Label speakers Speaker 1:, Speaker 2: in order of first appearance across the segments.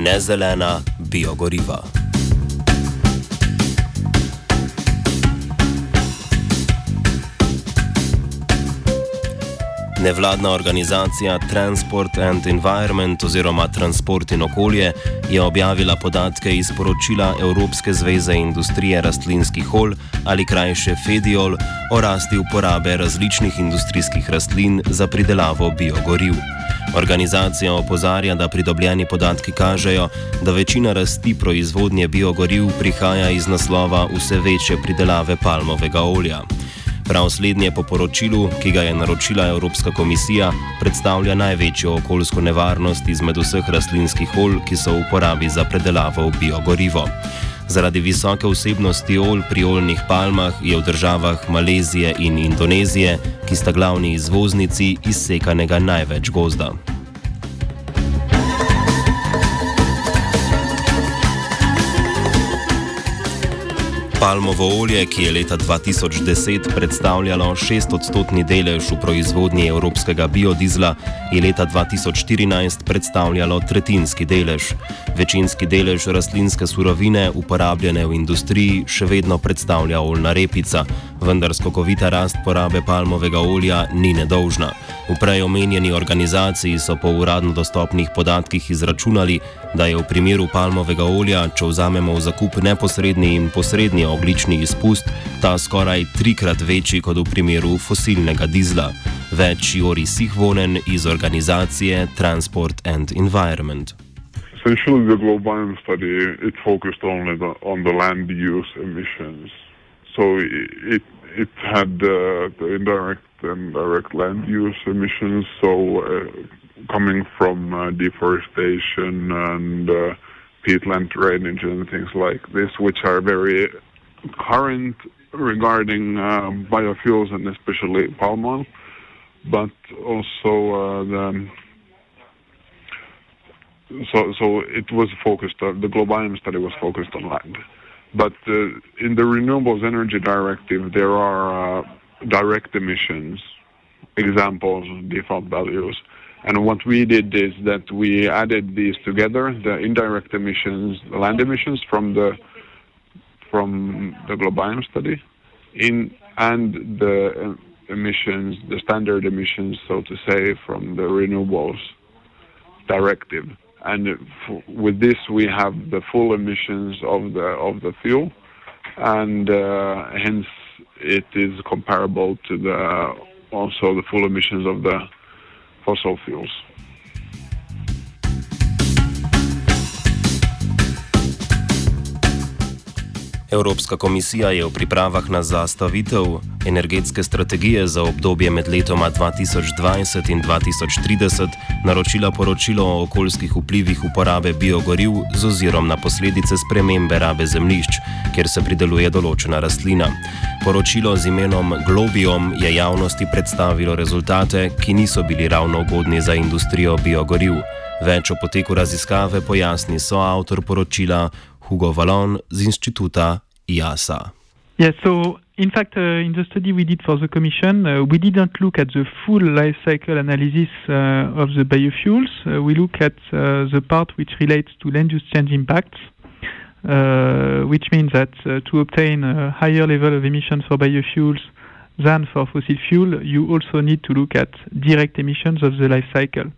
Speaker 1: nezelena biogoriva. Nevladna organizacija Transport and Environment oziroma Transport in okolje je objavila podatke iz poročila Evropske zveze industrije rastlinskih olj ali krajše Fediol o rasti uporabe različnih industrijskih rastlin za pridelavo biogoriv. Organizacija opozarja, da pridobljeni podatki kažejo, da večina rasti proizvodnje biogoriv prihaja iz naslova vse večje pridelave palmovega olja. Prav slednje po poročilu, ki ga je naročila Evropska komisija, predstavlja največjo okoljsko nevarnost izmed vseh rastlinskih olj, ki so v uporabi za predelavo v biogorivo. Zaradi visoke vsebnosti olj pri oljnih palmah je v državah Malezije in Indonezije, ki sta glavni izvoznici, izsekanega največ gozda. Palmovo olje, ki je leta 2010 predstavljalo 6-odstotni delež v proizvodnji evropskega biodizla, je leta 2014 predstavljalo tretjinski delež. Večinski delež rastlinske surovine, uporabljene v industriji, še vedno predstavlja oljna repica, vendar skokovita rast porabe palmovega olja ni nedolžna. V prej omenjeni organizaciji so po uradno dostopnih podatkih izračunali, da je v primeru palmovega olja, če vzamemo v zakup neposredni in posredni oglični izpust, ta skoraj trikrat večji kot v primeru fosilnega dizla. Več Jori Sihvonen iz organizacije Transport and Environment.
Speaker 2: Essentially, the global study it focused only the, on the land use emissions. So it it had uh, the indirect and direct land use emissions. So uh, coming from uh, deforestation and uh, peatland drainage and things like this, which are very current regarding uh, biofuels and especially palm oil, but also uh, the so so it was focused. Uh, the GLOBIOM study was focused on land, but uh, in the Renewables Energy Directive there are uh, direct emissions examples, default values. And what we did is that we added these together, the indirect emissions, land emissions from the from the GLOBIOM study in and the emissions, the standard emissions, so to say, from the renewables directive. And with this, we have the full emissions of the of the fuel, and uh, hence it is comparable to the also the full emissions of the fossil fuels.
Speaker 1: Evropska komisija je v pripravah na zastavitev energetske strategije za obdobje med letoma 2020 in 2030 naročila poročilo o okoljskih vplivih uporabe biogoriv z ozirom na posledice spremembe rabe zemljišč, kjer se prideluje določena rastlina. Poročilo z imenom Globium je javnosti predstavilo rezultate, ki niso bili ravno ugodni za industrijo biogoriv. Več o poteku raziskave pojasni soavtor poročila Hugo Valin z inštituta IIASA.
Speaker 3: Yes, so in fact, uh, in the study we did for the Commission, uh, we didn't look at the full life cycle analysis uh, of the biofuels. Uh, we look at uh, the part which relates to land use change impacts, uh, which means that to obtain a higher level of emissions for biofuels than for fossil fuel, you also need to look at direct emissions of the life cycle.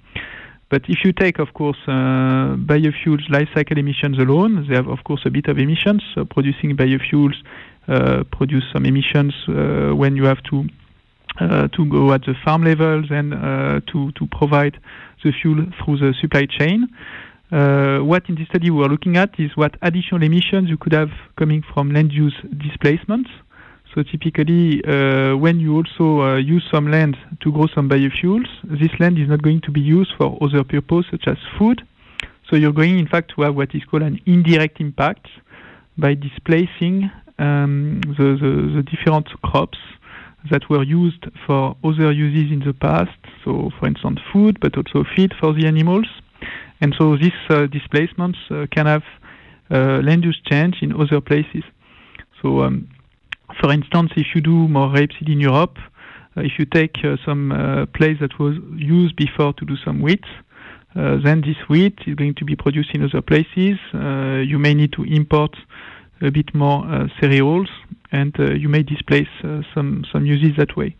Speaker 3: But if you take, of course, uh, biofuels life cycle emissions alone, they have, of course, a bit of emissions. So producing biofuels uh, produce some emissions uh, when you have to uh, to go at the farm levels and uh, to to provide the fuel through the supply chain. Uh, what in this study we are looking at is what additional emissions you could have coming from land use displacements. So typically, uh, when you also uh, use some land to grow some biofuels, this land is not going to be used for other purposes such as food. So you're going, in fact, to have what is called an indirect impact by displacing um, the, the, the, different crops that were used for other uses in the past. So, for instance, food, but also feed for the animals. And so these uh, displacements uh, can have uh, land use change in other places. So um, for instance, if you do more rapeseed in Europe, uh, if you take uh, some uh, place that was used before to do some wheat, then this wheat is going to be produced in other places. You may need to import a bit more uh, cereals, and uh, you may displace uh, some some uses that way.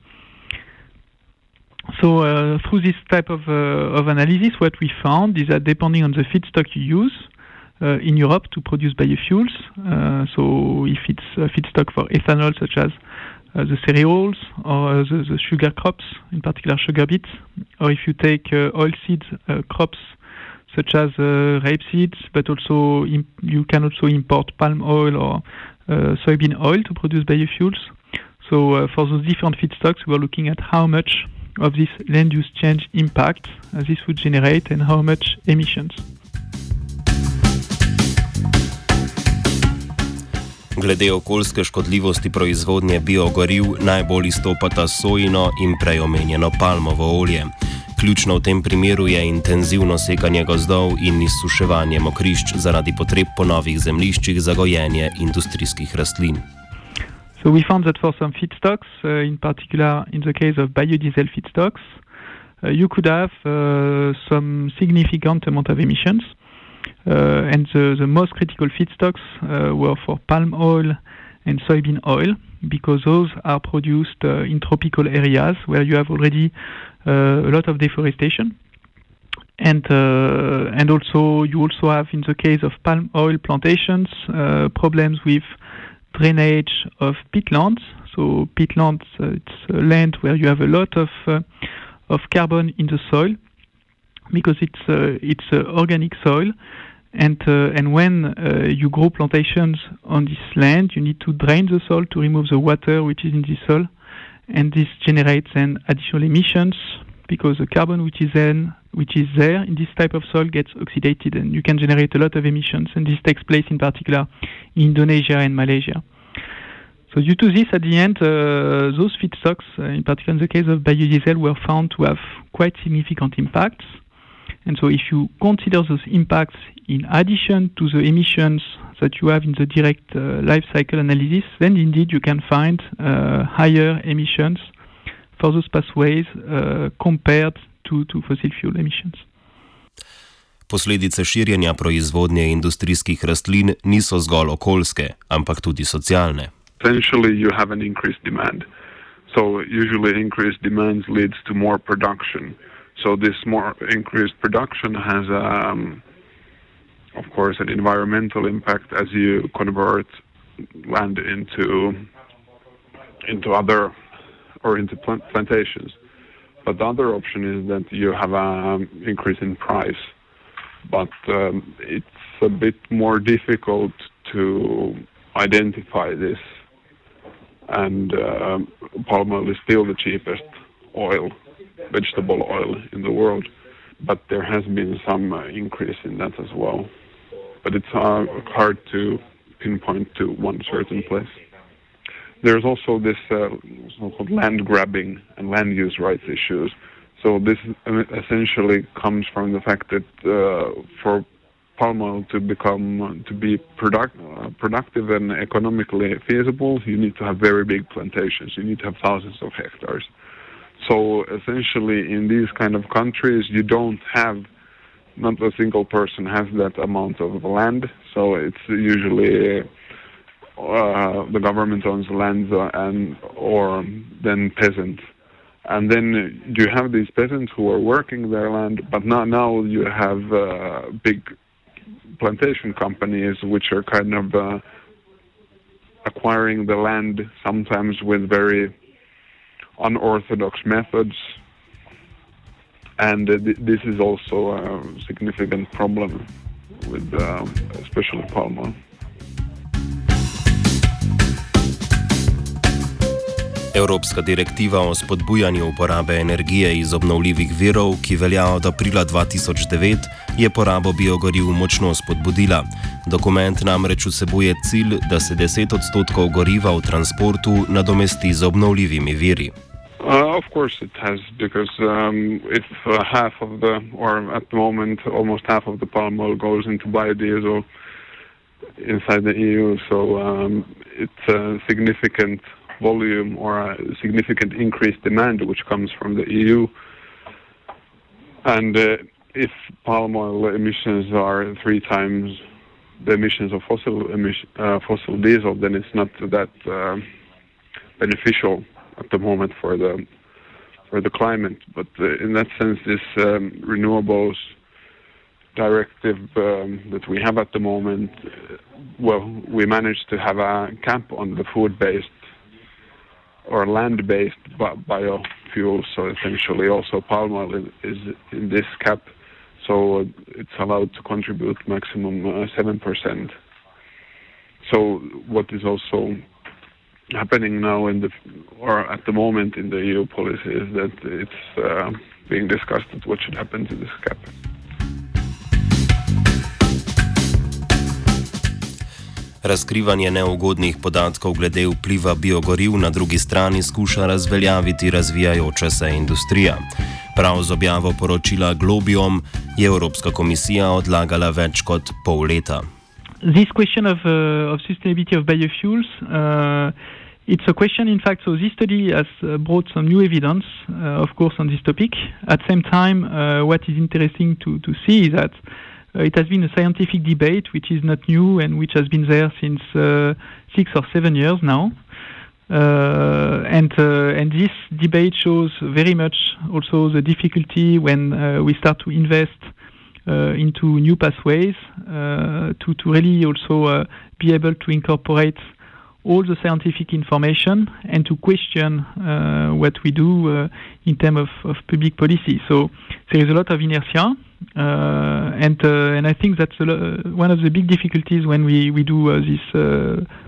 Speaker 3: So through this type of, of analysis, what we found is that depending on the feedstock you use, in Europe to produce biofuels. Uh, so if it's a feedstock for ethanol, such as uh, the cereals or the, the, sugar crops, in particular sugar beets, or if you take oilseed crops such as rapeseed, but also you can also import palm oil or soybean oil to produce biofuels. So uh, for those different feedstocks, we are looking at how much of this land use change impact uh, this would generate and how much emissions.
Speaker 1: Glede okoljske škodljivosti proizvodnje biogoriv najbolj izstopata sojino in preomenjeno palmovo olje. Ključno v tem primeru je intenzivno sekanje gozdov in izsuševanje mokrišč zaradi potreb po novih zemljiščih za gojenje industrijskih rastlin.
Speaker 3: So we found that for some feedstocks, uh, in particular in the case of biodiesel feedstocks, uh, you could have uh, some significant amount of emissions. Uh, and the, the most critical feedstocks uh, were for palm oil and soybean oil because those are produced uh, in tropical areas where you have already a lot of deforestation and uh, and also you also have in the case of palm oil plantations uh, problems with drainage of peatlands. So peatlands uh, it's land where you have a lot of of carbon in the soil because it's it's organic soil and uh, and when uh, you grow plantations on this land, you need to drain the soil to remove the water which is in the soil, and this generates additional emissions because the carbon which is then which is there in this type of soil gets oxidated, and you can generate a lot of emissions. And this takes place in particular in Indonesia and Malaysia. So due to this, at the end, uh, those feedstocks, uh, in particular in the case of biodiesel, were found to have quite significant impacts. And so if you consider those impacts in addition to the emissions that you have in the direct uh, life cycle analysis, then indeed you can find uh, higher emissions for those pathways uh, compared to, to fossil fuel emissions.
Speaker 1: Posledice širjenja proizvodnje industrijskih rastlin niso zgolj okoljske, ampak tudi socialne.
Speaker 2: Essentially, you have an increased demand. So, usually, increased demand leads to more production. So this more increased production has, um, of course, an environmental impact as you convert land into into other or into plant plantations. But the other option is that you have an increase in price, but um, it's a bit more difficult to identify this. And uh, palm oil is still the cheapest oil vegetable oil in the world, but there has been some uh, increase in that as well. But it's uh, hard to pinpoint to one certain place. There's also this uh, so-called land grabbing and land use rights issues. So this uh, essentially comes from the fact that for palm oil to become to be product, uh, productive and economically feasible, you need to have very big plantations. You need to have thousands of hectares. So essentially, in these kind of countries, you don't have not a single person has that amount of land. So it's usually uh, the government owns land uh, and or then peasants. And then you have these peasants who are working their land, but now now you have uh, big plantation companies which are kind of uh, acquiring the land sometimes with very unorthodox methods. And uh, th- this is also a significant problem with uh, especially palm oil.
Speaker 1: Evropska direktiva o spodbujanju uporabe energije iz obnovljivih virov, ki velja od aprila 2009, je porabo biogoriv močno spodbudila. Dokument namreč vsebuje cilj, da se 10 odstotkov goriva v transportu nadomesti z obnovljivimi viri.
Speaker 2: Uh, of course, it has because um, if uh, half of the, or at the moment, almost half of the palm oil goes into biodiesel inside the EU, so um, it's a significant volume or a significant increased demand which comes from the EU. And uh, if palm oil emissions are three times the emissions of fossil uh, fossil diesel, then it's not that uh, beneficial at the moment for the for the climate. But uh, in that sense, this um, renewables directive um, that we have at the moment, uh, well, we managed to have a cap on the food-based or land-based biofuels. So essentially, also palm oil is, in this cap so it's allowed to contribute maximum uh, seven percent. So what is also happening now in the or at the moment in the EU policy is that it's uh, being discussed what should happen to this cap.
Speaker 1: Razkrivanje neugodnih podatkov glede vpliva biogoriv na drugi strani skuša razveljaviti razvijajoča se industrija. Prav z objavo poročila Globium je Evropska komisija odlagala več kot pol leta.
Speaker 3: This question of, uh, of sustainability of biofuels, uh, it's a question, in fact, so this study has uh, brought some new evidence, of course, on this topic. At the same time, what is interesting to, to see is that it has been a scientific debate which is not new and which has been there since uh, six or seven years now. Uh, and uh, and this debate shows very much also the difficulty when we start to invest Uh, into new pathways uh, to to really also uh, be able to incorporate all the scientific information and to question uh, what we do uh, in terms of, of, public policy. So there is a lot of inertia, uh, and and I think that's one of the big difficulties when we we do these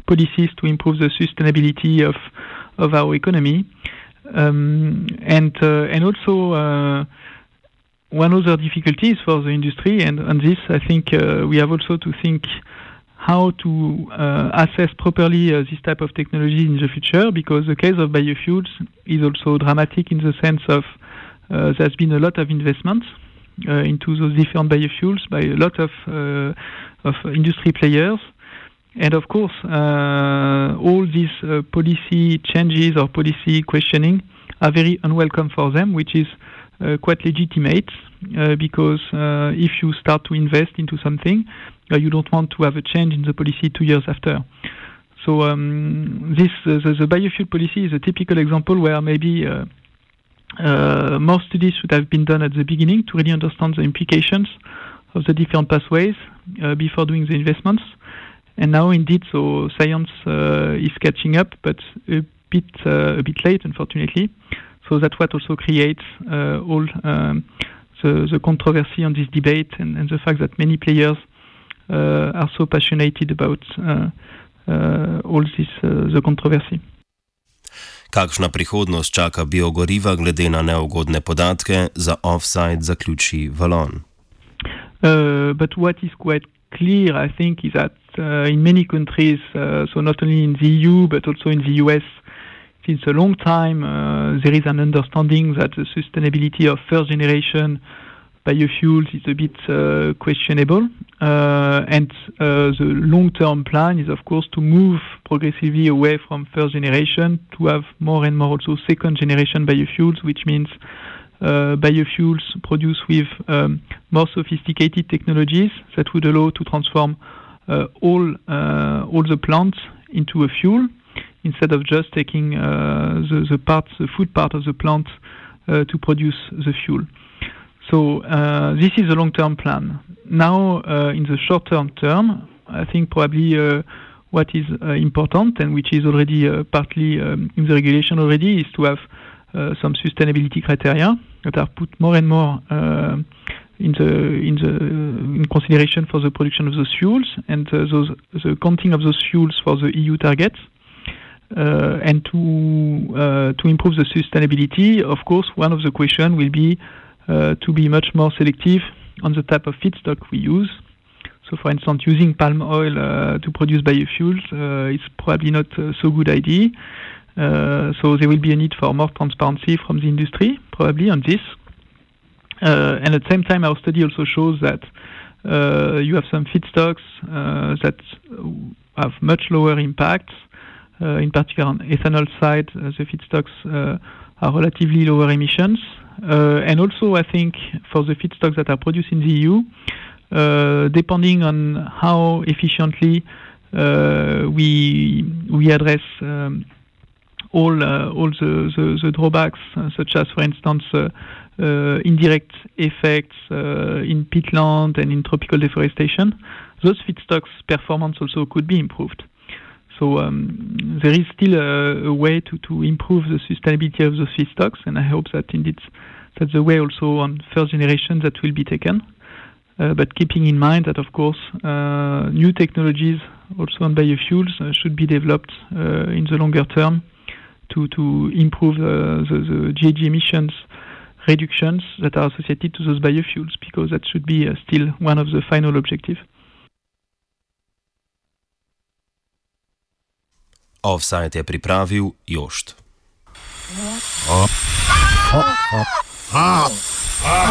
Speaker 3: policies to improve the sustainability of of our economy, um, and and also. One other difficulty is for the industry, and on this, I think we have also to think how to uh, assess properly uh, this type of technology in the future because the case of biofuels is also dramatic in the sense of uh, there's been a lot of investments uh, into those different biofuels by a lot of uh, of industry players. And of course uh, all these policy changes or policy questioning are very unwelcome for them which is quite legitimate because if you start to invest into something uh, you don't want to have a change in the policy two years after. So um, this uh, the, the, biofuel policy is a typical example where maybe uh, uh, more studies should have been done at the beginning to really understand the implications of the different pathways uh, before doing the investments. And now, indeed, so science uh, is catching up, but a bit a bit late, unfortunately. So that's what also creates all um, the, the controversy on this debate and, and the fact that many players Uh, are so passionate about uh, uh, all this the controversy.
Speaker 1: Kakšna prihodnost čaka biogoriva glede na neugodne podatke, za offside zaključi Valin?
Speaker 3: Uh, but what is quite clear, I think, is that uh, in many countries, uh, so not only in the EU but also in the US, since a long time, there is an understanding that the sustainability of first generation biofuels is a bit uh, questionable. Uh, and uh, the long-term plan is, of course, to move progressively away from first generation to have more and more also second generation biofuels, which means uh, biofuels produced with um, more sophisticated technologies that would allow to transform uh, all uh, all the plants into a fuel instead of just taking the, the part, the food part of the plant to produce the fuel. So uh, this is a long-term plan. Now, uh, in the short-term term, I think probably uh, what is important and which is already partly um, in the regulation already is to have some sustainability criteria that are put more and more in the in the in consideration for the production of those fuels and uh, those the counting of those fuels for the EU targets. Uh, and to uh, to improve the sustainability, of course, one of the questions will be uh, to be much more selective on the type of feedstock we use. So, for instance, using palm oil uh, to produce biofuels uh, is probably not so good idea. So, there will be a need for more transparency from the industry, probably on this. And at the same time, our study also shows that you have some feedstocks that have much lower impacts. In particular, on ethanol side, the feedstocks are relatively lower emissions. Uh, and also, I think for the feedstocks that are produced in the EU, uh, depending on how efficiently uh, we we address um, all uh, all the, the, the drawbacks, uh, such as, for instance, uh, indirect effects in peatland and in tropical deforestation, those feedstocks performance also could be improved. So um, there is still a, a, way to, to improve the sustainability of those feedstocks, and I hope that indeed that's the way also on first generation that will be taken. Uh, but keeping in mind that, of course, uh, new technologies also on biofuels uh, should be developed uh, in the longer term to, to improve uh, the, the GHG emissions reductions that are associated to those biofuels, because that should be uh, still one of the final objectives.
Speaker 1: Offside je pripravil Jošt. Oh. Oh. Oh. Oh. Oh.